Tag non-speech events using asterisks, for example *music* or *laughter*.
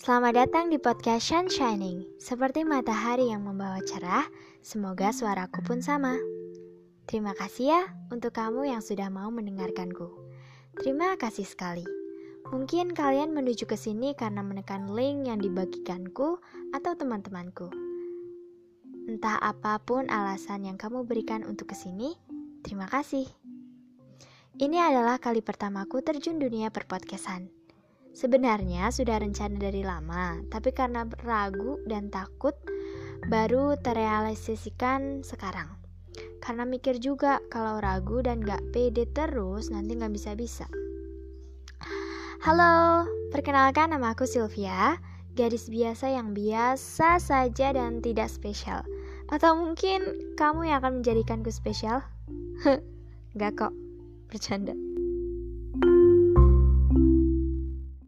Selamat datang di podcast Shining. Seperti matahari yang membawa cerah, semoga suaraku pun sama. Terima kasih ya untuk kamu yang sudah mau mendengarkanku. Terima kasih sekali. Mungkin kalian menuju ke sini karena menekan link yang dibagikanku atau teman-temanku. Entah apa pun alasan yang kamu berikan untuk ke sini, terima kasih. Ini adalah kali pertamaku terjun dunia perpodcastan. Sebenarnya sudah rencana dari lama, tapi karena ragu dan takut baru terrealisasikan sekarang. Karena mikir juga kalau ragu dan gak pede terus nanti gak bisa-bisa. Halo, perkenalkan nama aku Sylvia, gadis biasa yang biasa saja dan tidak spesial. Atau mungkin kamu yang akan menjadikanku spesial? *laughs* gak kok, bercanda.